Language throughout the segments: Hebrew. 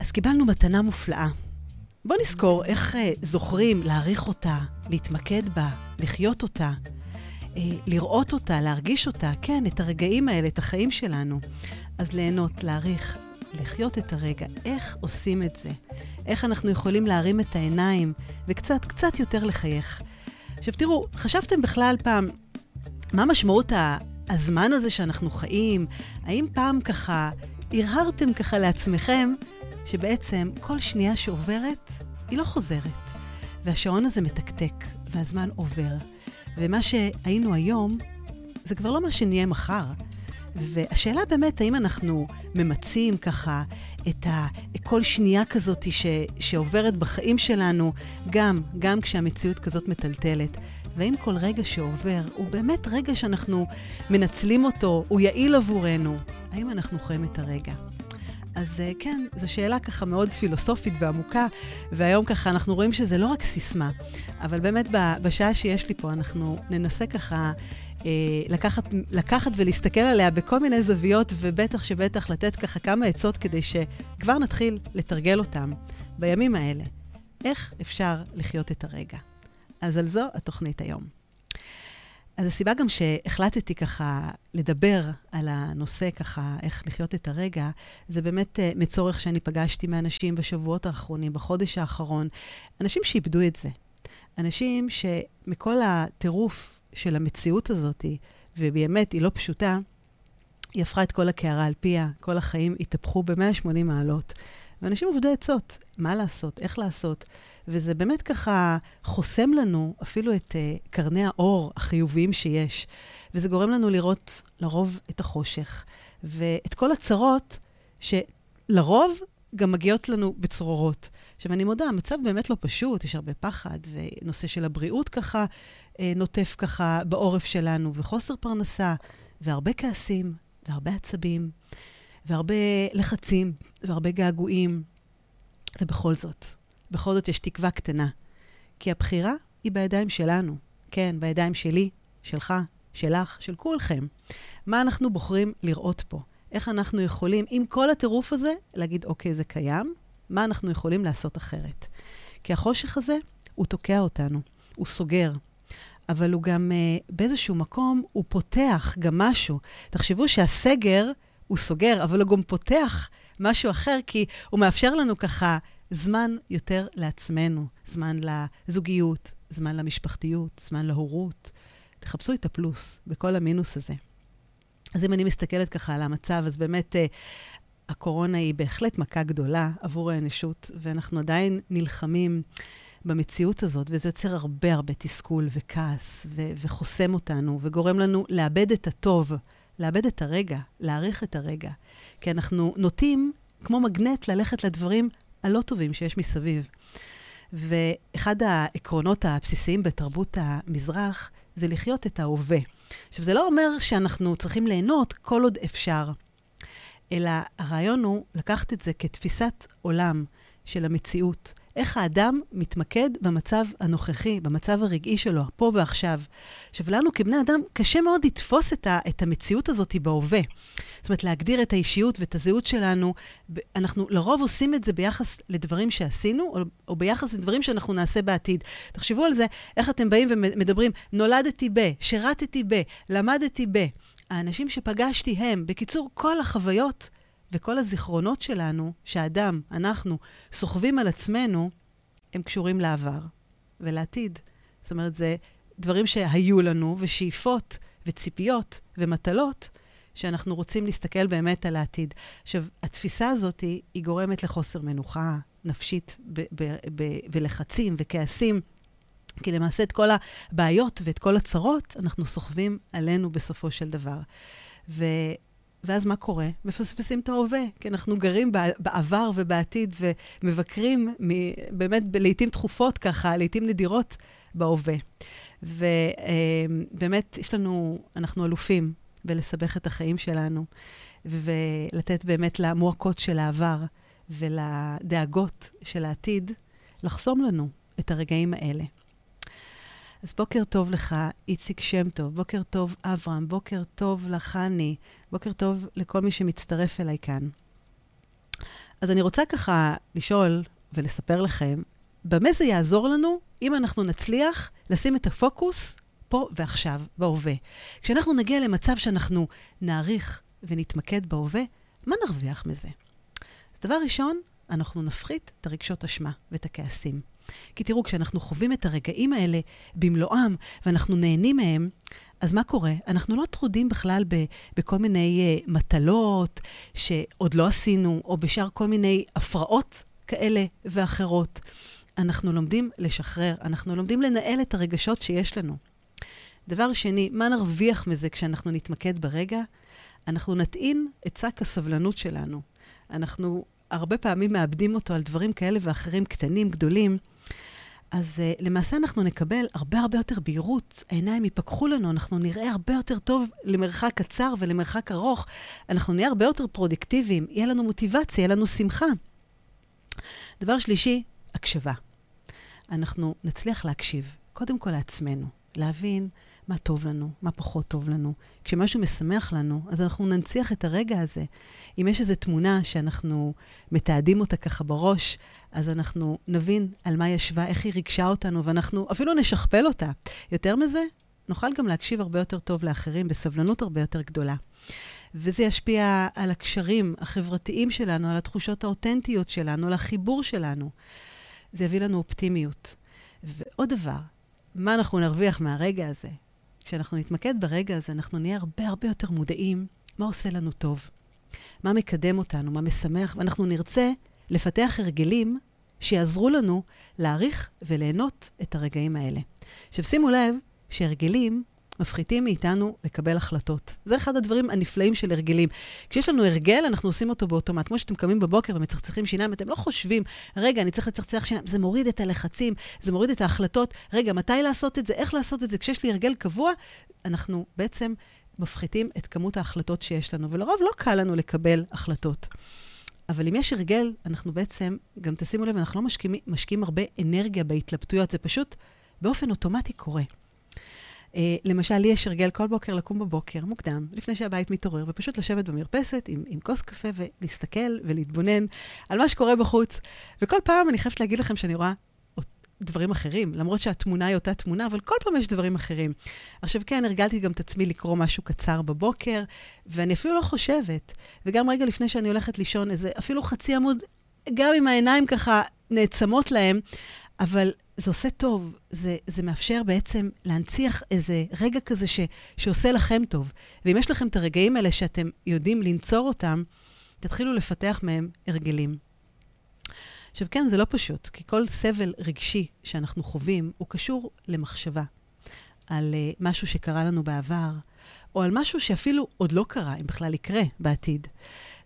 אז קיבלנו מתנה מופלאה. בואו נזכור איך אה, זוכרים להעריך אותה, להתמקד בה, לחיות אותה, אה, לראות אותה, להרגיש אותה, כן, את הרגעים האלה, את החיים שלנו. אז ליהנות, להעריך, לחיות את הרגע. איך עושים את זה? איך אנחנו יכולים להרים את העיניים וקצת, קצת יותר לחייך? עכשיו תראו, חשבתם בכלל פעם, מה משמעות הזמן הזה שאנחנו חיים? האם פעם ככה הרהרתם ככה לעצמכם שבעצם כל שנייה שעוברת, היא לא חוזרת. והשעון הזה מתקתק, והזמן עובר. ומה שהיינו היום, זה כבר לא מה שנהיה מחר. והשאלה באמת, האם אנחנו ממצים ככה את ה... כל שנייה כזאת ש... שעוברת בחיים שלנו, גם, גם כשהמציאות כזאת מטלטלת. והאם כל רגע שעובר הוא באמת רגע שאנחנו מנצלים אותו, הוא יעיל עבורנו? האם אנחנו חיים את הרגע? אז אה, כן, זו שאלה ככה מאוד פילוסופית ועמוקה, והיום ככה אנחנו רואים שזה לא רק סיסמה, אבל באמת בשעה שיש לי פה אנחנו ננסה ככה אה, לקחת, לקחת ולהסתכל עליה בכל מיני זוויות, ובטח שבטח לתת ככה כמה עצות כדי שכבר נתחיל לתרגל אותם בימים האלה. איך אפשר לחיות את הרגע? אז על זו התוכנית היום. אז הסיבה גם שהחלטתי ככה לדבר על הנושא ככה, איך לחיות את הרגע, זה באמת uh, מצורך שאני פגשתי מאנשים בשבועות האחרונים, בחודש האחרון, אנשים שאיבדו את זה. אנשים שמכל הטירוף של המציאות הזאת, ובאמת היא לא פשוטה, היא הפכה את כל הקערה על פיה, כל החיים התהפכו ב-180 מעלות. ואנשים עובדו עצות, מה לעשות, איך לעשות. וזה באמת ככה חוסם לנו אפילו את uh, קרני האור החיוביים שיש. וזה גורם לנו לראות לרוב את החושך, ואת כל הצרות שלרוב גם מגיעות לנו בצרורות. עכשיו, אני מודה, המצב באמת לא פשוט, יש הרבה פחד, ונושא של הבריאות ככה אה, נוטף ככה בעורף שלנו, וחוסר פרנסה, והרבה כעסים, והרבה עצבים, והרבה לחצים, והרבה געגועים. ובכל זאת, בכל זאת יש תקווה קטנה. כי הבחירה היא בידיים שלנו. כן, בידיים שלי, שלך, שלך, של כולכם. מה אנחנו בוחרים לראות פה? איך אנחנו יכולים, עם כל הטירוף הזה, להגיד, אוקיי, זה קיים, מה אנחנו יכולים לעשות אחרת? כי החושך הזה, הוא תוקע אותנו, הוא סוגר. אבל הוא גם uh, באיזשהו מקום, הוא פותח גם משהו. תחשבו שהסגר, הוא סוגר, אבל הוא גם פותח משהו אחר, כי הוא מאפשר לנו ככה זמן יותר לעצמנו, זמן לזוגיות, זמן למשפחתיות, זמן להורות. תחפשו את הפלוס בכל המינוס הזה. אז אם אני מסתכלת ככה על המצב, אז באמת uh, הקורונה היא בהחלט מכה גדולה עבור האנושות, ואנחנו עדיין נלחמים במציאות הזאת, וזה יוצר הרבה הרבה תסכול וכעס, ו- וחוסם אותנו, וגורם לנו לאבד את הטוב, לאבד את הרגע, להעריך את הרגע. כי אנחנו נוטים, כמו מגנט, ללכת לדברים הלא טובים שיש מסביב. ואחד העקרונות הבסיסיים בתרבות המזרח זה לחיות את ההווה. עכשיו, זה לא אומר שאנחנו צריכים ליהנות כל עוד אפשר, אלא הרעיון הוא לקחת את זה כתפיסת עולם של המציאות. איך האדם מתמקד במצב הנוכחי, במצב הרגעי שלו, פה ועכשיו. עכשיו, לנו כבני אדם קשה מאוד לתפוס את, ה, את המציאות הזאת בהווה. זאת אומרת, להגדיר את האישיות ואת הזהות שלנו. אנחנו לרוב עושים את זה ביחס לדברים שעשינו, או, או ביחס לדברים שאנחנו נעשה בעתיד. תחשבו על זה, איך אתם באים ומדברים, נולדתי ב, שירתתי ב, למדתי ב. האנשים שפגשתי הם, בקיצור, כל החוויות וכל הזיכרונות שלנו, שהאדם, אנחנו, סוחבים על עצמנו, הם קשורים לעבר ולעתיד. זאת אומרת, זה דברים שהיו לנו, ושאיפות, וציפיות, ומטלות, שאנחנו רוצים להסתכל באמת על העתיד. עכשיו, התפיסה הזאת היא גורמת לחוסר מנוחה נפשית ב- ב- ב- ולחצים וכעסים. כי למעשה את כל הבעיות ואת כל הצרות אנחנו סוחבים עלינו בסופו של דבר. ו- ואז מה קורה? מפספסים את ההווה, כי אנחנו גרים בעבר ובעתיד ומבקרים מ- באמת לעיתים תכופות ככה, לעיתים נדירות בהווה. ובאמת, יש לנו, אנחנו אלופים בלסבך את החיים שלנו, ולתת באמת למועקות של העבר ולדאגות של העתיד, לחסום לנו את הרגעים האלה. אז בוקר טוב לך, איציק שם טוב, בוקר טוב, אברהם, בוקר טוב לחני, בוקר טוב לכל מי שמצטרף אליי כאן. אז אני רוצה ככה לשאול ולספר לכם, במה זה יעזור לנו אם אנחנו נצליח לשים את הפוקוס פה ועכשיו, בהווה. כשאנחנו נגיע למצב שאנחנו נעריך ונתמקד בהווה, מה נרוויח מזה? אז דבר ראשון, אנחנו נפחית את הרגשות אשמה ואת הכעסים. כי תראו, כשאנחנו חווים את הרגעים האלה במלואם ואנחנו נהנים מהם, אז מה קורה? אנחנו לא טרודים בכלל ב, בכל מיני uh, מטלות שעוד לא עשינו, או בשאר כל מיני הפרעות כאלה ואחרות. אנחנו לומדים לשחרר, אנחנו לומדים לנהל את הרגשות שיש לנו. דבר שני, מה נרוויח מזה כשאנחנו נתמקד ברגע? אנחנו נטעין את שק הסבלנות שלנו. אנחנו הרבה פעמים מאבדים אותו על דברים כאלה ואחרים, קטנים, גדולים. אז uh, למעשה אנחנו נקבל הרבה הרבה יותר בהירות, העיניים ייפקחו לנו, אנחנו נראה הרבה יותר טוב למרחק קצר ולמרחק ארוך, אנחנו נהיה הרבה יותר פרודקטיביים, יהיה לנו מוטיבציה, יהיה לנו שמחה. דבר שלישי, הקשבה. אנחנו נצליח להקשיב, קודם כל לעצמנו, להבין מה טוב לנו, מה פחות טוב לנו. כשמשהו משמח לנו, אז אנחנו ננציח את הרגע הזה. אם יש איזו תמונה שאנחנו מתעדים אותה ככה בראש, אז אנחנו נבין על מה היא ישבה, איך היא ריגשה אותנו, ואנחנו אפילו נשכפל אותה. יותר מזה, נוכל גם להקשיב הרבה יותר טוב לאחרים, בסבלנות הרבה יותר גדולה. וזה ישפיע על הקשרים החברתיים שלנו, על התחושות האותנטיות שלנו, על החיבור שלנו. זה יביא לנו אופטימיות. ועוד דבר, מה אנחנו נרוויח מהרגע הזה? כשאנחנו נתמקד ברגע הזה, אנחנו נהיה הרבה הרבה יותר מודעים מה עושה לנו טוב, מה מקדם אותנו, מה משמח, ואנחנו נרצה לפתח הרגלים שיעזרו לנו להעריך וליהנות את הרגעים האלה. עכשיו, שימו לב שהרגלים מפחיתים מאיתנו לקבל החלטות. זה אחד הדברים הנפלאים של הרגלים. כשיש לנו הרגל, אנחנו עושים אותו באוטומט. כמו שאתם קמים בבוקר ומצחצחים שיניים, אתם לא חושבים, רגע, אני צריך לצחצח שיניים. זה מוריד את הלחצים, זה מוריד את ההחלטות. רגע, מתי לעשות את זה, איך לעשות את זה. כשיש לי הרגל קבוע, אנחנו בעצם מפחיתים את כמות ההחלטות שיש לנו. ולרוב לא קל לנו לקבל החלטות. אבל אם יש הרגל, אנחנו בעצם, גם תשימו לב, אנחנו לא משקיעים, משקיעים הרבה אנרגיה בהתלבטויות, זה פשוט באופן אוטומטי קורה. Uh, למשל, לי יש הרגל כל בוקר לקום בבוקר, מוקדם, לפני שהבית מתעורר, ופשוט לשבת במרפסת עם, עם כוס קפה ולהסתכל ולהתבונן על מה שקורה בחוץ. וכל פעם אני חייבת להגיד לכם שאני רואה דברים אחרים, למרות שהתמונה היא אותה תמונה, אבל כל פעם יש דברים אחרים. עכשיו, כן, הרגלתי גם את עצמי לקרוא משהו קצר בבוקר, ואני אפילו לא חושבת. וגם רגע לפני שאני הולכת לישון, איזה אפילו חצי עמוד, גם אם העיניים ככה נעצמות להם, אבל זה עושה טוב, זה, זה מאפשר בעצם להנציח איזה רגע כזה ש, שעושה לכם טוב. ואם יש לכם את הרגעים האלה שאתם יודעים לנצור אותם, תתחילו לפתח מהם הרגלים. עכשיו, כן, זה לא פשוט, כי כל סבל רגשי שאנחנו חווים הוא קשור למחשבה על uh, משהו שקרה לנו בעבר, או על משהו שאפילו עוד לא קרה, אם בכלל יקרה בעתיד.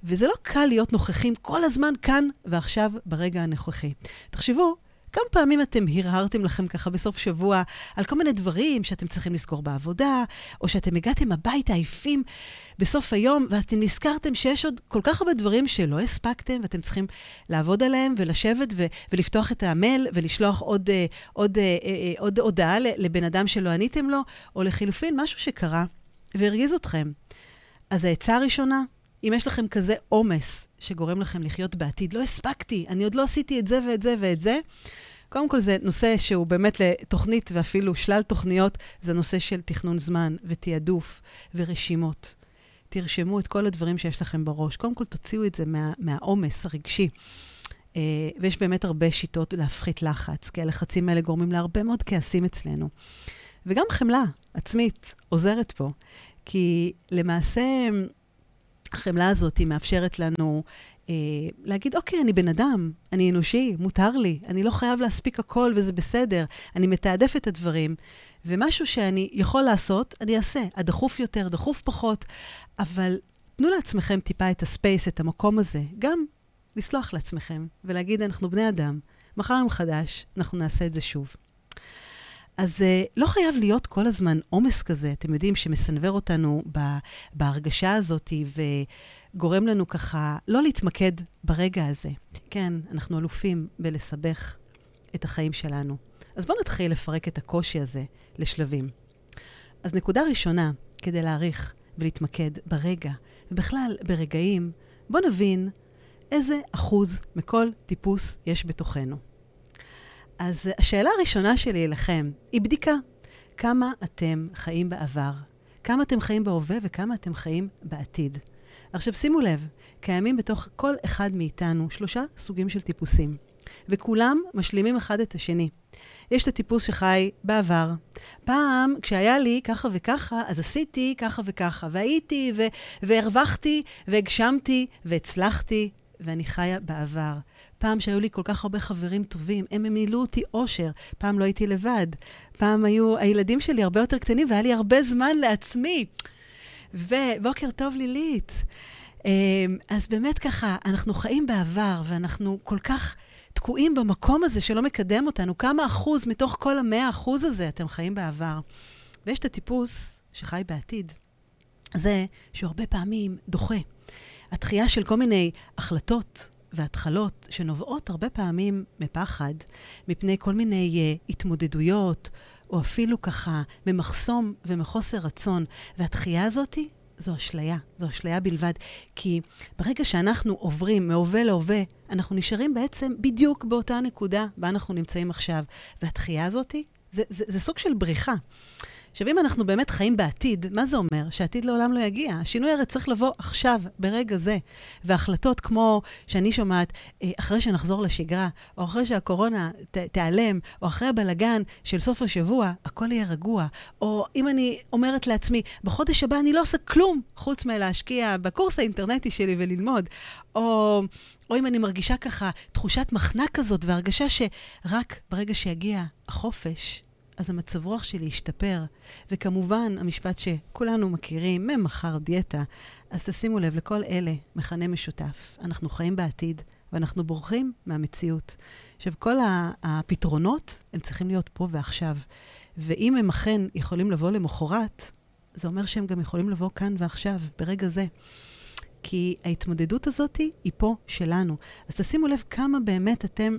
וזה לא קל להיות נוכחים כל הזמן כאן ועכשיו ברגע הנוכחי. תחשבו כמה פעמים אתם הרהרתם לכם ככה בסוף שבוע על כל מיני דברים שאתם צריכים לזכור בעבודה, או שאתם הגעתם הביתה עייפים בסוף היום, ואתם נזכרתם שיש עוד כל כך הרבה דברים שלא הספקתם, ואתם צריכים לעבוד עליהם ולשבת ו- ולפתוח את המייל ולשלוח עוד, אה, עוד, אה, אה, עוד הודעה לבן אדם שלא עניתם לו, או לחילופין, משהו שקרה והרגיז אתכם. אז העצה הראשונה, אם יש לכם כזה עומס שגורם לכם לחיות בעתיד, לא הספקתי, אני עוד לא עשיתי את זה ואת זה ואת זה, קודם כל זה נושא שהוא באמת לתוכנית ואפילו שלל תוכניות, זה נושא של תכנון זמן ותעדוף ורשימות. תרשמו את כל הדברים שיש לכם בראש. קודם כל תוציאו את זה מה, מהעומס הרגשי. Uh, ויש באמת הרבה שיטות להפחית לחץ, כי הלחצים האלה גורמים להרבה מאוד כעסים אצלנו. וגם חמלה עצמית עוזרת פה, כי למעשה החמלה הזאת היא מאפשרת לנו אה, להגיד, אוקיי, אני בן אדם, אני אנושי, מותר לי, אני לא חייב להספיק הכל וזה בסדר, אני מתעדף את הדברים, ומשהו שאני יכול לעשות, אני אעשה. הדחוף יותר, דחוף פחות, אבל תנו לעצמכם טיפה את הספייס, את המקום הזה, גם לסלוח לעצמכם ולהגיד, אנחנו בני אדם, מחר יום חדש, אנחנו נעשה את זה שוב. אז uh, לא חייב להיות כל הזמן עומס כזה, אתם יודעים, שמסנוור אותנו בהרגשה הזאת וגורם לנו ככה לא להתמקד ברגע הזה. כן, אנחנו אלופים בלסבך את החיים שלנו. אז בואו נתחיל לפרק את הקושי הזה לשלבים. אז נקודה ראשונה, כדי להעריך ולהתמקד ברגע, ובכלל ברגעים, בואו נבין איזה אחוז מכל טיפוס יש בתוכנו. אז השאלה הראשונה שלי אליכם היא בדיקה. כמה אתם חיים בעבר, כמה אתם חיים בהווה וכמה אתם חיים בעתיד. עכשיו שימו לב, קיימים בתוך כל אחד מאיתנו שלושה סוגים של טיפוסים, וכולם משלימים אחד את השני. יש את הטיפוס שחי בעבר. פעם, כשהיה לי ככה וככה, אז עשיתי ככה וככה, והייתי, ו- והרווחתי, והגשמתי, והצלחתי, ואני חיה בעבר. פעם שהיו לי כל כך הרבה חברים טובים, הם מילאו אותי אושר. פעם לא הייתי לבד. פעם היו הילדים שלי הרבה יותר קטנים, והיה לי הרבה זמן לעצמי. ובוקר טוב, לילית. אמ, אז באמת ככה, אנחנו חיים בעבר, ואנחנו כל כך תקועים במקום הזה שלא מקדם אותנו. כמה אחוז מתוך כל המאה אחוז הזה אתם חיים בעבר? ויש את הטיפוס שחי בעתיד. זה שהוא הרבה פעמים דוחה. התחייה של כל מיני החלטות והתחלות שנובעות הרבה פעמים מפחד, מפני כל מיני uh, התמודדויות, או אפילו ככה ממחסום ומחוסר רצון. והתחייה הזאתי זו אשליה, זו אשליה בלבד. כי ברגע שאנחנו עוברים מהווה להווה, אנחנו נשארים בעצם בדיוק באותה נקודה בה אנחנו נמצאים עכשיו. והתחייה הזאתי, זה, זה, זה סוג של בריחה. עכשיו, אם אנחנו באמת חיים בעתיד, מה זה אומר? שעתיד לעולם לא יגיע. השינוי הרי צריך לבוא עכשיו, ברגע זה. והחלטות כמו שאני שומעת, אה, אחרי שנחזור לשגרה, או אחרי שהקורונה ת, תיעלם, או אחרי הבלגן של סוף השבוע, הכל יהיה רגוע. או אם אני אומרת לעצמי, בחודש הבא אני לא עושה כלום חוץ מלהשקיע בקורס האינטרנטי שלי וללמוד. או, או אם אני מרגישה ככה תחושת מחנק כזאת, והרגשה שרק ברגע שיגיע החופש, אז המצב רוח שלי ישתפר. וכמובן, המשפט שכולנו מכירים, ממחר דיאטה, אז תשימו לב, לכל אלה מכנה משותף. אנחנו חיים בעתיד, ואנחנו בורחים מהמציאות. עכשיו, כל הפתרונות, הם צריכים להיות פה ועכשיו. ואם הם אכן יכולים לבוא למחרת, זה אומר שהם גם יכולים לבוא כאן ועכשיו, ברגע זה. כי ההתמודדות הזאת היא פה שלנו. אז תשימו לב כמה באמת אתם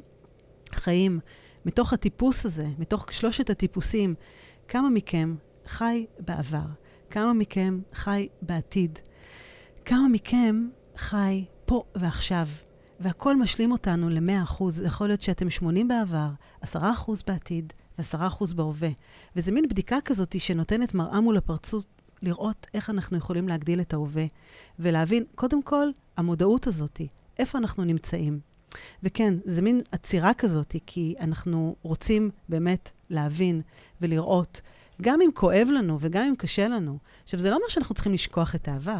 חיים מתוך הטיפוס הזה, מתוך שלושת הטיפוסים, כמה מכם חי בעבר? כמה מכם חי בעתיד? כמה מכם חי פה ועכשיו? והכל משלים אותנו ל-100%. זה יכול להיות שאתם 80 בעבר, 10% בעתיד ו-10% בהווה. וזה מין בדיקה כזאת שנותנת מראה מול הפרצות, לראות איך אנחנו יכולים להגדיל את ההווה, ולהבין, קודם כל, המודעות הזאת, איפה אנחנו נמצאים. וכן, זה מין עצירה כזאת, כי אנחנו רוצים באמת להבין ולראות, גם אם כואב לנו וגם אם קשה לנו. עכשיו, זה לא אומר שאנחנו צריכים לשכוח את העבר,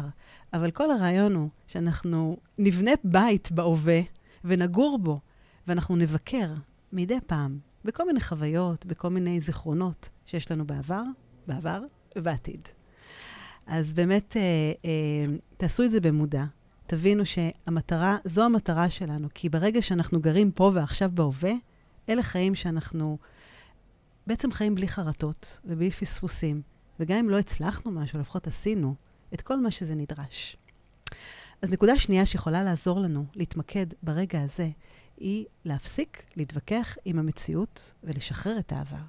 אבל כל הרעיון הוא שאנחנו נבנה בית בהווה ונגור בו, ואנחנו נבקר מדי פעם בכל מיני חוויות, בכל מיני זיכרונות שיש לנו בעבר, בעבר ובעתיד. אז באמת, אה, אה, תעשו את זה במודע. תבינו שהמטרה, זו המטרה שלנו, כי ברגע שאנחנו גרים פה ועכשיו בהווה, אלה חיים שאנחנו בעצם חיים בלי חרטות ובלי פספוסים, וגם אם לא הצלחנו משהו, לפחות עשינו את כל מה שזה נדרש. אז נקודה שנייה שיכולה לעזור לנו להתמקד ברגע הזה, היא להפסיק להתווכח עם המציאות ולשחרר את העבר.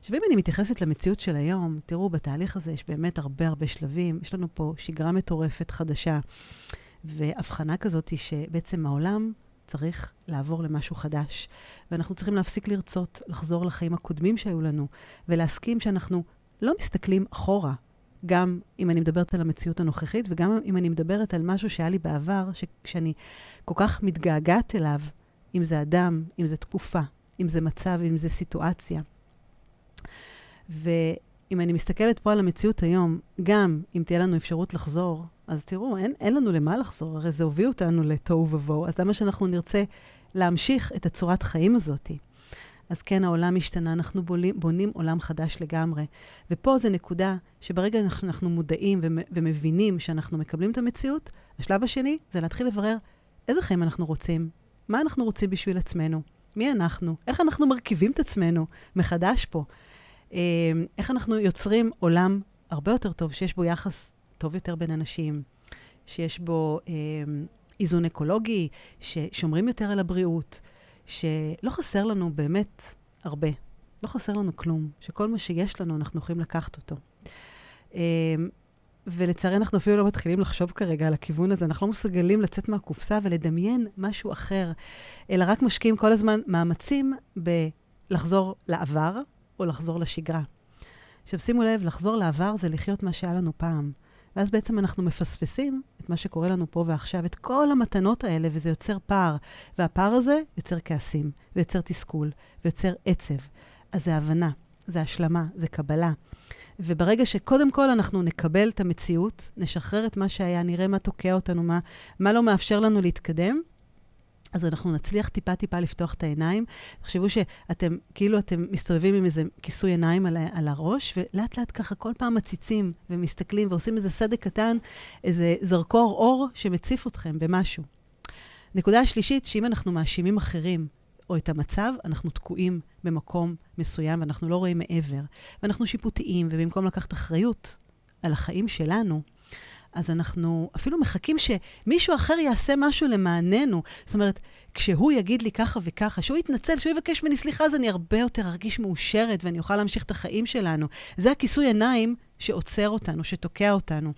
עכשיו, אם אני מתייחסת למציאות של היום, תראו, בתהליך הזה יש באמת הרבה הרבה שלבים. יש לנו פה שגרה מטורפת חדשה. והבחנה כזאת היא שבעצם העולם צריך לעבור למשהו חדש, ואנחנו צריכים להפסיק לרצות לחזור לחיים הקודמים שהיו לנו, ולהסכים שאנחנו לא מסתכלים אחורה, גם אם אני מדברת על המציאות הנוכחית, וגם אם אני מדברת על משהו שהיה לי בעבר, שאני כל כך מתגעגעת אליו, אם זה אדם, אם זה תקופה, אם זה מצב, אם זה סיטואציה. ואם אני מסתכלת פה על המציאות היום, גם אם תהיה לנו אפשרות לחזור, אז תראו, אין, אין לנו למה לחזור, הרי זה הוביל אותנו לתוהו ובוהו, אז למה שאנחנו נרצה להמשיך את הצורת חיים הזאת? אז כן, העולם השתנה, אנחנו בולים, בונים עולם חדש לגמרי. ופה זו נקודה שברגע אנחנו, אנחנו מודעים ומבינים שאנחנו מקבלים את המציאות, השלב השני זה להתחיל לברר איזה חיים אנחנו רוצים, מה אנחנו רוצים בשביל עצמנו, מי אנחנו, איך אנחנו מרכיבים את עצמנו מחדש פה, אה, איך אנחנו יוצרים עולם הרבה יותר טוב, שיש בו יחס טוב יותר בין אנשים, שיש בו אה, איזון אקולוגי, ששומרים יותר על הבריאות, שלא חסר לנו באמת הרבה. לא חסר לנו כלום, שכל מה שיש לנו, אנחנו יכולים לקחת אותו. אה, ולצערי אנחנו אפילו לא מתחילים לחשוב כרגע על הכיוון הזה, אנחנו לא מסוגלים לצאת מהקופסה ולדמיין משהו אחר, אלא רק משקיעים כל הזמן מאמצים בלחזור לעבר או לחזור לשגרה. עכשיו, שימו לב, לחזור לעבר זה לחיות מה שהיה לנו פעם. ואז בעצם אנחנו מפספסים את מה שקורה לנו פה ועכשיו, את כל המתנות האלה, וזה יוצר פער. והפער הזה יוצר כעסים, ויוצר תסכול, ויוצר עצב. אז זה הבנה, זה השלמה, זה קבלה. וברגע שקודם כל אנחנו נקבל את המציאות, נשחרר את מה שהיה, נראה מה תוקע אותנו, מה, מה לא מאפשר לנו להתקדם, אז אנחנו נצליח טיפה-טיפה לפתוח את העיניים. תחשבו שאתם, כאילו אתם מסתובבים עם איזה כיסוי עיניים על, על הראש, ולאט-לאט ככה כל פעם מציצים ומסתכלים ועושים איזה סדק קטן, איזה זרקור אור שמציף אתכם במשהו. נקודה השלישית, שאם אנחנו מאשימים אחרים או את המצב, אנחנו תקועים במקום מסוים ואנחנו לא רואים מעבר. ואנחנו שיפוטיים, ובמקום לקחת אחריות על החיים שלנו, אז אנחנו אפילו מחכים שמישהו אחר יעשה משהו למעננו. זאת אומרת, כשהוא יגיד לי ככה וככה, שהוא יתנצל, שהוא יבקש ממני סליחה, אז אני הרבה יותר ארגיש מאושרת ואני אוכל להמשיך את החיים שלנו. זה הכיסוי עיניים שעוצר אותנו, שתוקע אותנו.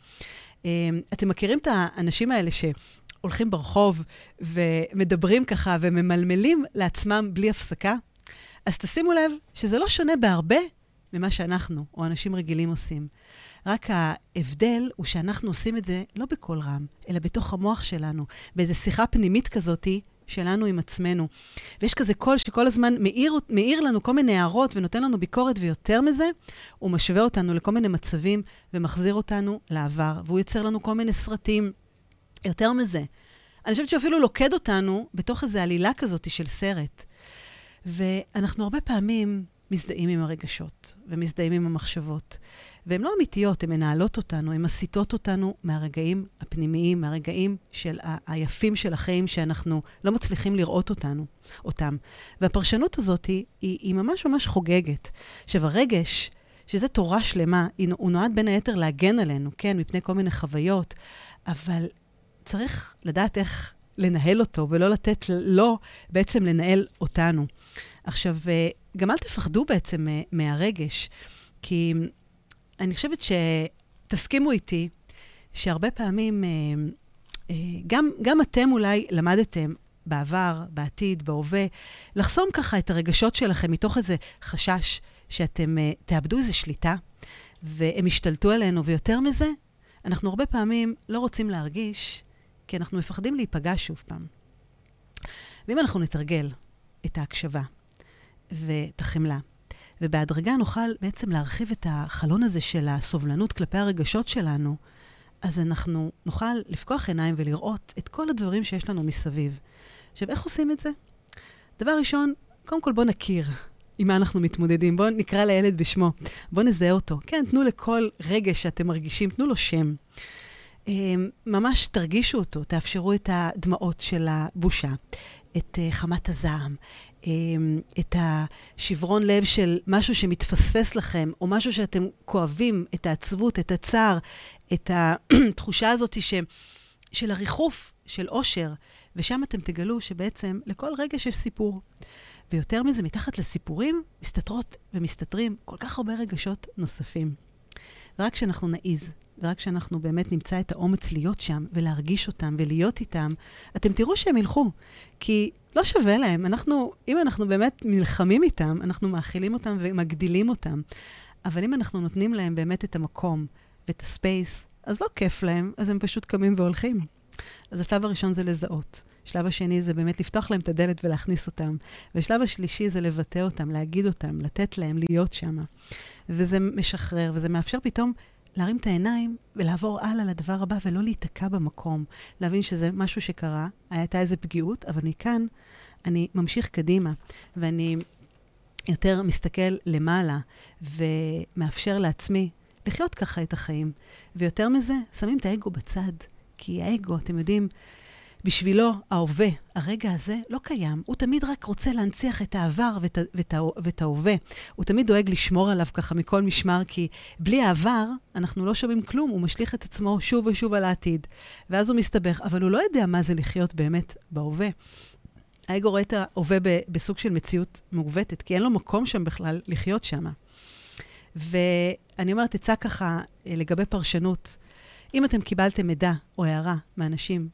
אמ, אתם מכירים את האנשים האלה שהולכים ברחוב ומדברים ככה וממלמלים לעצמם בלי הפסקה? אז תשימו לב שזה לא שונה בהרבה ממה שאנחנו, או אנשים רגילים עושים. רק ההבדל הוא שאנחנו עושים את זה לא בקול רם, אלא בתוך המוח שלנו, באיזו שיחה פנימית כזאתי שלנו עם עצמנו. ויש כזה קול שכל הזמן מאיר, מאיר לנו כל מיני הערות ונותן לנו ביקורת, ויותר מזה, הוא משווה אותנו לכל מיני מצבים ומחזיר אותנו לעבר, והוא יוצר לנו כל מיני סרטים. יותר מזה, אני חושבת שאפילו לוקד אותנו בתוך איזו עלילה כזאת של סרט. ואנחנו הרבה פעמים מזדהים עם הרגשות ומזדהים עם המחשבות. והן לא אמיתיות, הן מנהלות אותנו, הן מסיטות אותנו מהרגעים הפנימיים, מהרגעים של ה- היפים של החיים שאנחנו לא מצליחים לראות אותנו, אותם. והפרשנות הזאת היא, היא, ממש ממש חוגגת. עכשיו, הרגש, שזה תורה שלמה, הוא נועד בין היתר להגן עלינו, כן, מפני כל מיני חוויות, אבל צריך לדעת איך לנהל אותו, ולא לתת לו בעצם לנהל אותנו. עכשיו, אה, גם אל תפחדו בעצם אה, מהרגש, כי אני חושבת שתסכימו איתי שהרבה פעמים, אה, גם, גם אתם אולי למדתם בעבר, בעתיד, בהווה, לחסום ככה את הרגשות שלכם מתוך איזה חשש שאתם תאבדו איזו שליטה, והם ישתלטו עלינו, ויותר מזה, אנחנו הרבה פעמים לא רוצים להרגיש, כי אנחנו מפחדים להיפגע שוב פעם. ואם אנחנו נתרגל את ההקשבה, ואת החמלה. ובהדרגה נוכל בעצם להרחיב את החלון הזה של הסובלנות כלפי הרגשות שלנו, אז אנחנו נוכל לפקוח עיניים ולראות את כל הדברים שיש לנו מסביב. עכשיו, איך עושים את זה? דבר ראשון, קודם כל בואו נכיר עם מה אנחנו מתמודדים. בואו נקרא לילד בשמו, בואו נזהה אותו. כן, תנו לכל רגש שאתם מרגישים, תנו לו שם. אמ, ממש תרגישו אותו, תאפשרו את הדמעות של הבושה, את אה, חמת הזעם, את השברון לב של משהו שמתפספס לכם, או משהו שאתם כואבים, את העצבות, את הצער, את התחושה הזאת ש, של הריחוף, של אושר, ושם אתם תגלו שבעצם לכל רגע יש סיפור. ויותר מזה, מתחת לסיפורים מסתתרות ומסתתרים כל כך הרבה רגשות נוספים. ורק כשאנחנו נעיז ורק כשאנחנו באמת נמצא את האומץ להיות שם ולהרגיש אותם ולהיות איתם, אתם תראו שהם ילכו. כי לא שווה להם. אנחנו, אם אנחנו באמת נלחמים איתם, אנחנו מאכילים אותם ומגדילים אותם. אבל אם אנחנו נותנים להם באמת את המקום ואת הספייס, אז לא כיף להם, אז הם פשוט קמים והולכים. אז השלב הראשון זה לזהות. השלב השני זה באמת לפתוח להם את הדלת ולהכניס אותם. והשלב השלישי זה לבטא אותם, להגיד אותם, לתת להם להיות שם. וזה משחרר, וזה מאפשר פתאום להרים את העיניים ולעבור הלאה לדבר הבא ולא להיתקע במקום. להבין שזה משהו שקרה, הייתה איזו פגיעות, אבל מכאן אני ממשיך קדימה, ואני יותר מסתכל למעלה ומאפשר לעצמי לחיות ככה את החיים. ויותר מזה, שמים את האגו בצד. כי האגו, אתם יודעים, בשבילו, ההווה, הרגע הזה, לא קיים. הוא תמיד רק רוצה להנציח את העבר ואת, ואת, ואת ההווה. הוא תמיד דואג לשמור עליו ככה מכל משמר, כי בלי העבר, אנחנו לא שומעים כלום, הוא משליך את עצמו שוב ושוב על העתיד. ואז הוא מסתבך, אבל הוא לא יודע מה זה לחיות באמת בהווה. האגו רואה את ההווה בסוג של מציאות מעוותת, כי אין לו מקום שם בכלל לחיות שם. ואני אומרת, עצה ככה אה, לגבי פרשנות. אם אתם קיבלתם מידע או הערה מאנשים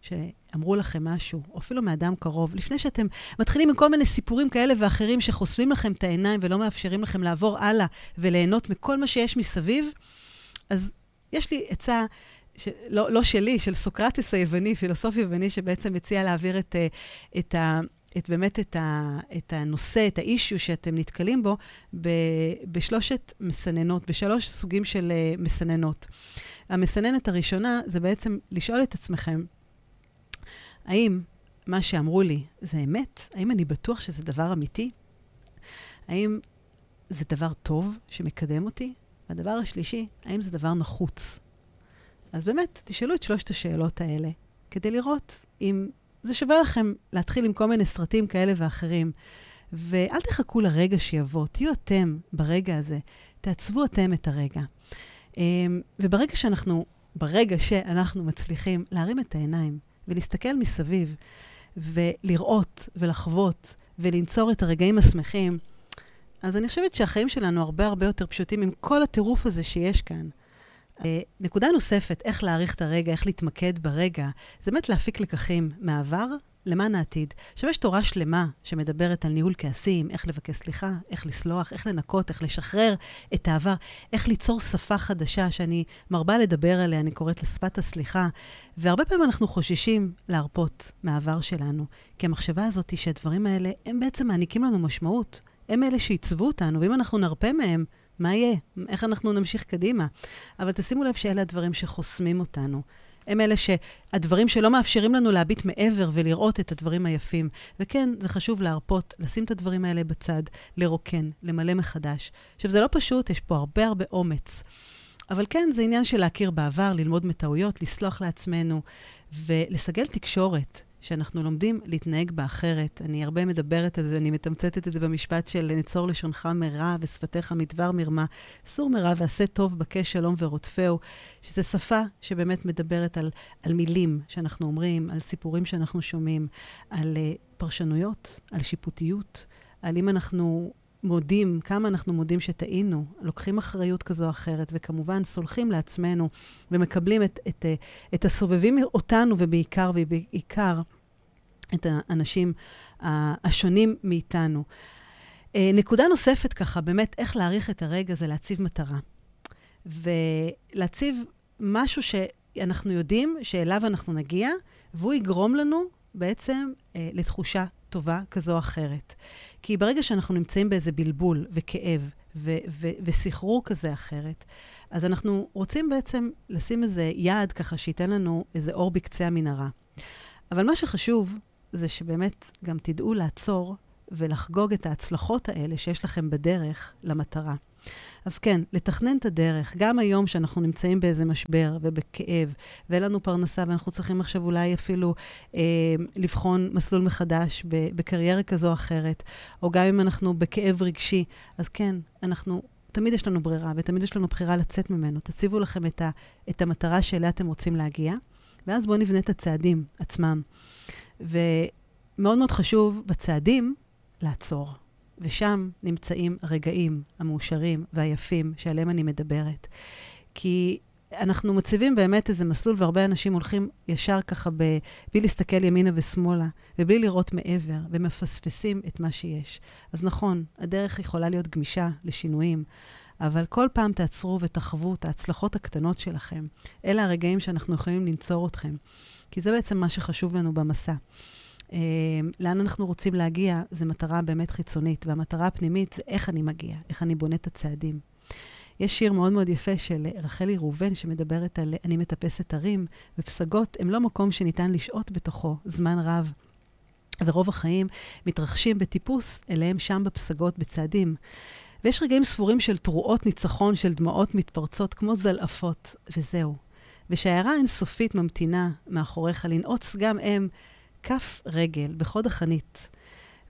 שאמרו לכם משהו, או אפילו מאדם קרוב, לפני שאתם מתחילים עם כל מיני סיפורים כאלה ואחרים שחוסמים לכם את העיניים ולא מאפשרים לכם לעבור הלאה וליהנות מכל מה שיש מסביב, אז יש לי עצה ש... לא, לא שלי, של סוקרטס היווני, פילוסוף יווני, שבעצם מציע להעביר את, אה, את, ה, את באמת את, ה, את הנושא, את האישיו שאתם נתקלים בו, ב, בשלושת מסננות, בשלוש סוגים של uh, מסננות. המסננת הראשונה זה בעצם לשאול את עצמכם, האם מה שאמרו לי זה אמת? האם אני בטוח שזה דבר אמיתי? האם זה דבר טוב שמקדם אותי? והדבר השלישי, האם זה דבר נחוץ? אז באמת, תשאלו את שלושת השאלות האלה, כדי לראות אם זה שווה לכם להתחיל עם כל מיני סרטים כאלה ואחרים. ואל תחכו לרגע שיבוא, תהיו אתם ברגע הזה, תעצבו אתם את הרגע. אמ, וברגע שאנחנו, ברגע שאנחנו מצליחים להרים את העיניים ולהסתכל מסביב ולראות ולחוות ולנצור את הרגעים השמחים, אז אני חושבת שהחיים שלנו הרבה הרבה יותר פשוטים עם כל הטירוף הזה שיש כאן. אה, נקודה נוספת, איך להעריך את הרגע, איך להתמקד ברגע, זה באמת להפיק לקחים מהעבר למען העתיד. עכשיו, יש תורה שלמה שמדברת על ניהול כעסים, איך לבקש סליחה, איך לסלוח, איך לנקות, איך לשחרר את העבר, איך ליצור שפה חדשה שאני מרבה לדבר עליה, אני קוראת לה שפת הסליחה. והרבה פעמים אנחנו חוששים להרפות מהעבר שלנו, כי המחשבה הזאת היא שהדברים האלה, הם בעצם מעניקים לנו משמעות. הם אלה שעיצבו אותנו, ואם אנחנו נרפה מהם, מה יהיה? איך אנחנו נמשיך קדימה? אבל תשימו לב שאלה הדברים שחוסמים אותנו. הם אלה שהדברים שלא מאפשרים לנו להביט מעבר ולראות את הדברים היפים. וכן, זה חשוב להרפות, לשים את הדברים האלה בצד, לרוקן, למלא מחדש. עכשיו, זה לא פשוט, יש פה הרבה הרבה אומץ. אבל כן, זה עניין של להכיר בעבר, ללמוד מטעויות, לסלוח לעצמנו ולסגל תקשורת. שאנחנו לומדים להתנהג בה אחרת. אני הרבה מדברת על זה, אני מתמצתת את זה במשפט של נצור לשונך מרע ושפתיך מדבר מרמה. סור מרע ועשה טוב בקש שלום ורודפהו, שזו שפה שבאמת מדברת על, על מילים שאנחנו אומרים, על סיפורים שאנחנו שומעים, על uh, פרשנויות, על שיפוטיות, על אם אנחנו מודים, כמה אנחנו מודים שטעינו, לוקחים אחריות כזו או אחרת, וכמובן סולחים לעצמנו ומקבלים את, את, את, את הסובבים אותנו, ובעיקר, ובעיקר, את האנשים השונים מאיתנו. אה, נקודה נוספת ככה, באמת, איך להעריך את הרגע זה להציב מטרה. ולהציב משהו שאנחנו יודעים שאליו אנחנו נגיע, והוא יגרום לנו בעצם אה, לתחושה טובה כזו או אחרת. כי ברגע שאנחנו נמצאים באיזה בלבול וכאב ו- ו- וסחרור כזה אחרת, אז אנחנו רוצים בעצם לשים איזה יעד ככה שייתן לנו איזה אור בקצה המנהרה. אבל מה שחשוב זה שבאמת גם תדעו לעצור ולחגוג את ההצלחות האלה שיש לכם בדרך למטרה. אז כן, לתכנן את הדרך, גם היום שאנחנו נמצאים באיזה משבר ובכאב, ואין לנו פרנסה ואנחנו צריכים עכשיו אולי אפילו אה, לבחון מסלול מחדש בקריירה כזו או אחרת, או גם אם אנחנו בכאב רגשי, אז כן, אנחנו, תמיד יש לנו ברירה ותמיד יש לנו בחירה לצאת ממנו. תציבו לכם את, ה, את המטרה שאליה אתם רוצים להגיע, ואז בואו נבנה את הצעדים עצמם. ומאוד מאוד חשוב בצעדים לעצור. ושם נמצאים הרגעים המאושרים והיפים שעליהם אני מדברת. כי אנחנו מציבים באמת איזה מסלול, והרבה אנשים הולכים ישר ככה ב... בלי להסתכל ימינה ושמאלה, ובלי לראות מעבר, ומפספסים את מה שיש. אז נכון, הדרך יכולה להיות גמישה לשינויים, אבל כל פעם תעצרו ותחוו את ההצלחות הקטנות שלכם. אלה הרגעים שאנחנו יכולים לנצור אתכם, כי זה בעצם מה שחשוב לנו במסע. אה, לאן אנחנו רוצים להגיע, זו מטרה באמת חיצונית, והמטרה הפנימית זה איך אני מגיע, איך אני בונה את הצעדים. יש שיר מאוד מאוד יפה של רחלי ראובן, שמדברת על אני מטפסת הרים, ופסגות הם לא מקום שניתן לשהות בתוכו זמן רב. ורוב החיים מתרחשים בטיפוס אליהם שם בפסגות בצעדים. ויש רגעים ספורים של תרועות ניצחון, של דמעות מתפרצות כמו זלעפות, וזהו. ושהעיירה האינסופית ממתינה מאחוריך לנעוץ גם הם כף רגל בחוד החנית.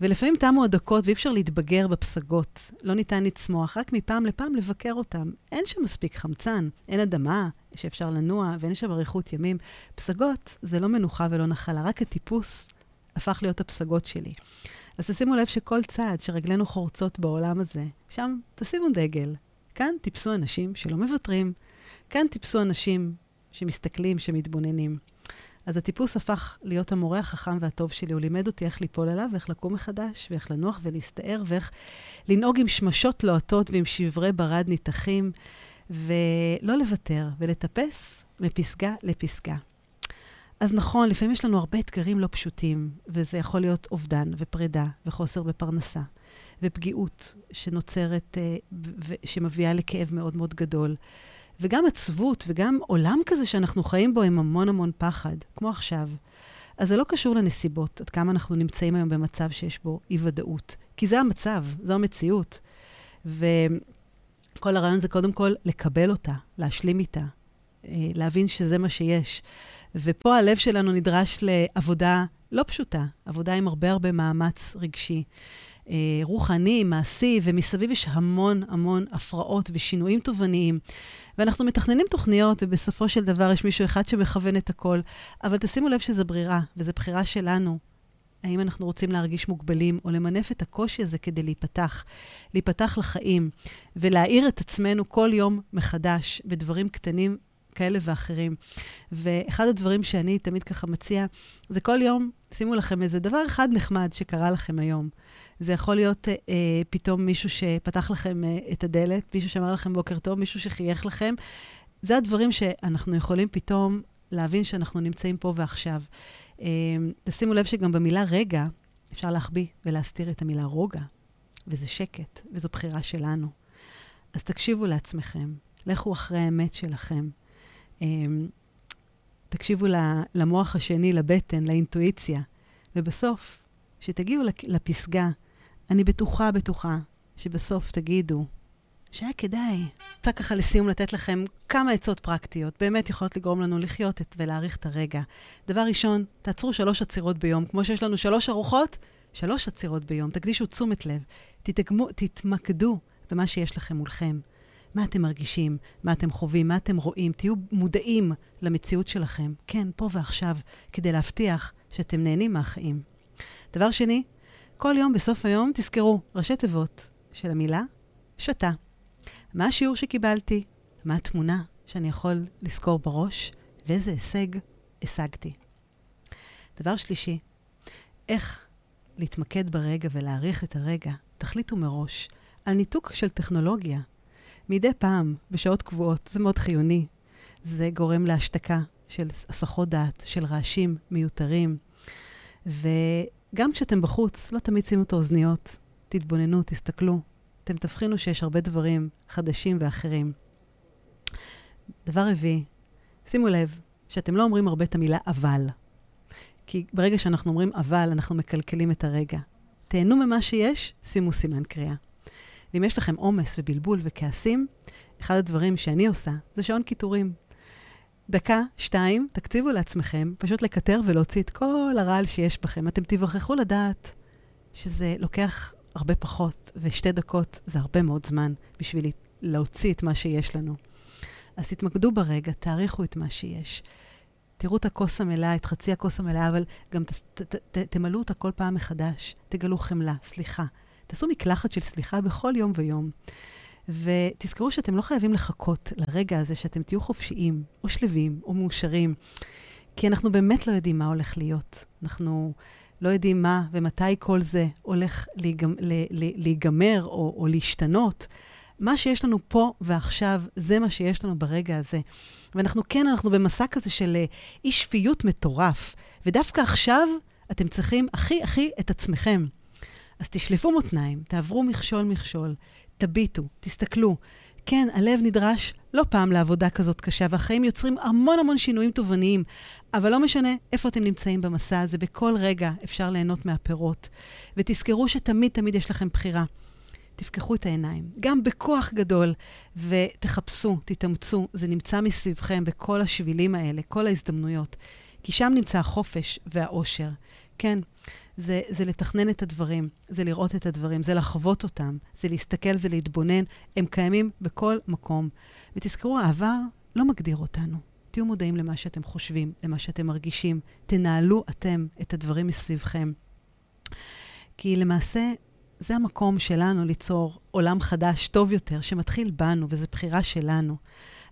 ולפעמים תמו הדקות ואי אפשר להתבגר בפסגות. לא ניתן לצמוח, רק מפעם לפעם לבקר אותם. אין שם מספיק חמצן, אין אדמה שאפשר לנוע ואין שם אריכות ימים. פסגות זה לא מנוחה ולא נחלה, רק הטיפוס הפך להיות הפסגות שלי. אז תשימו לב שכל צעד שרגלינו חורצות בעולם הזה, שם תשימו דגל. כאן טיפסו אנשים שלא מוותרים. כאן טיפסו אנשים שמסתכלים, שמתבוננים. אז הטיפוס הפך להיות המורה החכם והטוב שלי. הוא לימד אותי איך ליפול עליו, ואיך לקום מחדש, ואיך לנוח ולהסתער, ואיך לנהוג עם שמשות לוהטות ועם שברי ברד ניתחים, ולא לוותר, ולטפס מפסגה לפסגה. אז נכון, לפעמים יש לנו הרבה אתגרים לא פשוטים, וזה יכול להיות אובדן ופרידה וחוסר בפרנסה, ופגיעות שנוצרת, אה, שמביאה לכאב מאוד מאוד גדול. וגם עצבות וגם עולם כזה שאנחנו חיים בו עם המון המון פחד, כמו עכשיו. אז זה לא קשור לנסיבות, עד כמה אנחנו נמצאים היום במצב שיש בו אי-ודאות. כי זה המצב, זו המציאות. וכל הרעיון זה קודם כל לקבל אותה, להשלים איתה, אה, להבין שזה מה שיש. ופה הלב שלנו נדרש לעבודה לא פשוטה, עבודה עם הרבה הרבה מאמץ רגשי. אה, רוחני, מעשי, ומסביב יש המון המון הפרעות ושינויים תובעניים. ואנחנו מתכננים תוכניות, ובסופו של דבר יש מישהו אחד שמכוון את הכל. אבל תשימו לב שזו ברירה, וזו בחירה שלנו. האם אנחנו רוצים להרגיש מוגבלים, או למנף את הקושי הזה כדי להיפתח, להיפתח לחיים, ולהאיר את עצמנו כל יום מחדש בדברים קטנים כאלה ואחרים. ואחד הדברים שאני תמיד ככה מציע, זה כל יום, שימו לכם איזה דבר אחד נחמד שקרה לכם היום. זה יכול להיות אה, אה, פתאום מישהו שפתח לכם אה, את הדלת, מישהו שאמר לכם בוקר טוב, מישהו שחייך לכם. זה הדברים שאנחנו יכולים פתאום להבין שאנחנו נמצאים פה ועכשיו. אה, תשימו לב שגם במילה רגע, אפשר להחביא ולהסתיר את המילה רוגע, וזה שקט, וזו בחירה שלנו. אז תקשיבו לעצמכם, לכו אחרי האמת שלכם. אה, תקשיבו למוח השני, לבטן, לאינטואיציה, ובסוף, כשתגיעו לפסגה, אני בטוחה, בטוחה, שבסוף תגידו שהיה כדאי. רוצה ככה לסיום לתת לכם כמה עצות פרקטיות, באמת יכולות לגרום לנו לחיות את, ולהעריך את הרגע. דבר ראשון, תעצרו שלוש עצירות ביום. כמו שיש לנו שלוש ארוחות, שלוש עצירות ביום. תקדישו תשומת לב. תתגמו, תתמקדו במה שיש לכם מולכם. מה אתם מרגישים, מה אתם חווים, מה אתם רואים. תהיו מודעים למציאות שלכם, כן, פה ועכשיו, כדי להבטיח שאתם נהנים מהחיים. דבר שני, כל יום בסוף היום תזכרו ראשי תיבות של המילה שתה. מה השיעור שקיבלתי? מה התמונה שאני יכול לזכור בראש? ואיזה הישג השגתי. דבר שלישי, איך להתמקד ברגע ולהעריך את הרגע. תחליטו מראש על ניתוק של טכנולוגיה. מדי פעם, בשעות קבועות, זה מאוד חיוני. זה גורם להשתקה של הסחות דעת, של רעשים מיותרים. ו... גם כשאתם בחוץ, לא תמיד שימו את האוזניות, תתבוננו, תסתכלו. אתם תבחינו שיש הרבה דברים חדשים ואחרים. דבר רביעי, שימו לב שאתם לא אומרים הרבה את המילה אבל. כי ברגע שאנחנו אומרים אבל, אנחנו מקלקלים את הרגע. תהנו ממה שיש, שימו סימן קריאה. ואם יש לכם עומס ובלבול וכעסים, אחד הדברים שאני עושה זה שעון קיטורים. דקה, שתיים, תקציבו לעצמכם, פשוט לקטר ולהוציא את כל הרעל שיש בכם. אתם תיווכחו לדעת שזה לוקח הרבה פחות, ושתי דקות זה הרבה מאוד זמן בשביל להוציא את מה שיש לנו. אז תתמקדו ברגע, תעריכו את מה שיש. תראו את הכוס המלאה, את חצי הכוס המלאה, אבל גם ת, ת, ת, תמלאו אותה כל פעם מחדש. תגלו חמלה, סליחה. תעשו מקלחת של סליחה בכל יום ויום. ותזכרו שאתם לא חייבים לחכות לרגע הזה שאתם תהיו חופשיים, או שלווים, או מאושרים, כי אנחנו באמת לא יודעים מה הולך להיות. אנחנו לא יודעים מה ומתי כל זה הולך להיגמר, להיגמר או, או להשתנות. מה שיש לנו פה ועכשיו, זה מה שיש לנו ברגע הזה. ואנחנו כן, אנחנו במסע כזה של אה, אי שפיות מטורף, ודווקא עכשיו אתם צריכים הכי הכי את עצמכם. אז תשלפו מותניים, תעברו מכשול-מכשול, תביטו, תסתכלו. כן, הלב נדרש לא פעם לעבודה כזאת קשה, והחיים יוצרים המון המון שינויים תובעניים, אבל לא משנה איפה אתם נמצאים במסע הזה, בכל רגע אפשר ליהנות מהפירות. ותזכרו שתמיד תמיד יש לכם בחירה. תפקחו את העיניים, גם בכוח גדול, ותחפשו, תתאמצו, זה נמצא מסביבכם בכל השבילים האלה, כל ההזדמנויות. כי שם נמצא החופש והאושר. כן, זה, זה לתכנן את הדברים, זה לראות את הדברים, זה לחוות אותם, זה להסתכל, זה להתבונן. הם קיימים בכל מקום. ותזכרו, העבר לא מגדיר אותנו. תהיו מודעים למה שאתם חושבים, למה שאתם מרגישים. תנהלו אתם את הדברים מסביבכם. כי למעשה, זה המקום שלנו ליצור עולם חדש, טוב יותר, שמתחיל בנו, וזו בחירה שלנו.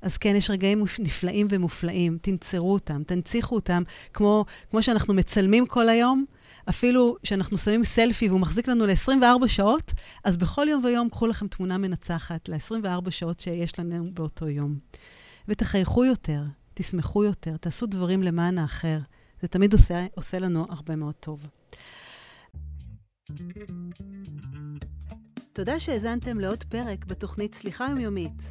אז כן, יש רגעים נפלאים ומופלאים, תנצרו אותם, תנציחו אותם, כמו, כמו שאנחנו מצלמים כל היום, אפילו שאנחנו שמים סלפי והוא מחזיק לנו ל-24 שעות, אז בכל יום ויום קחו לכם תמונה מנצחת ל-24 שעות שיש לנו באותו יום. ותחייכו יותר, תשמחו יותר, תעשו דברים למען האחר. זה תמיד עושה, עושה לנו הרבה מאוד טוב. תודה שהאזנתם לעוד פרק בתוכנית סליחה יומיומית.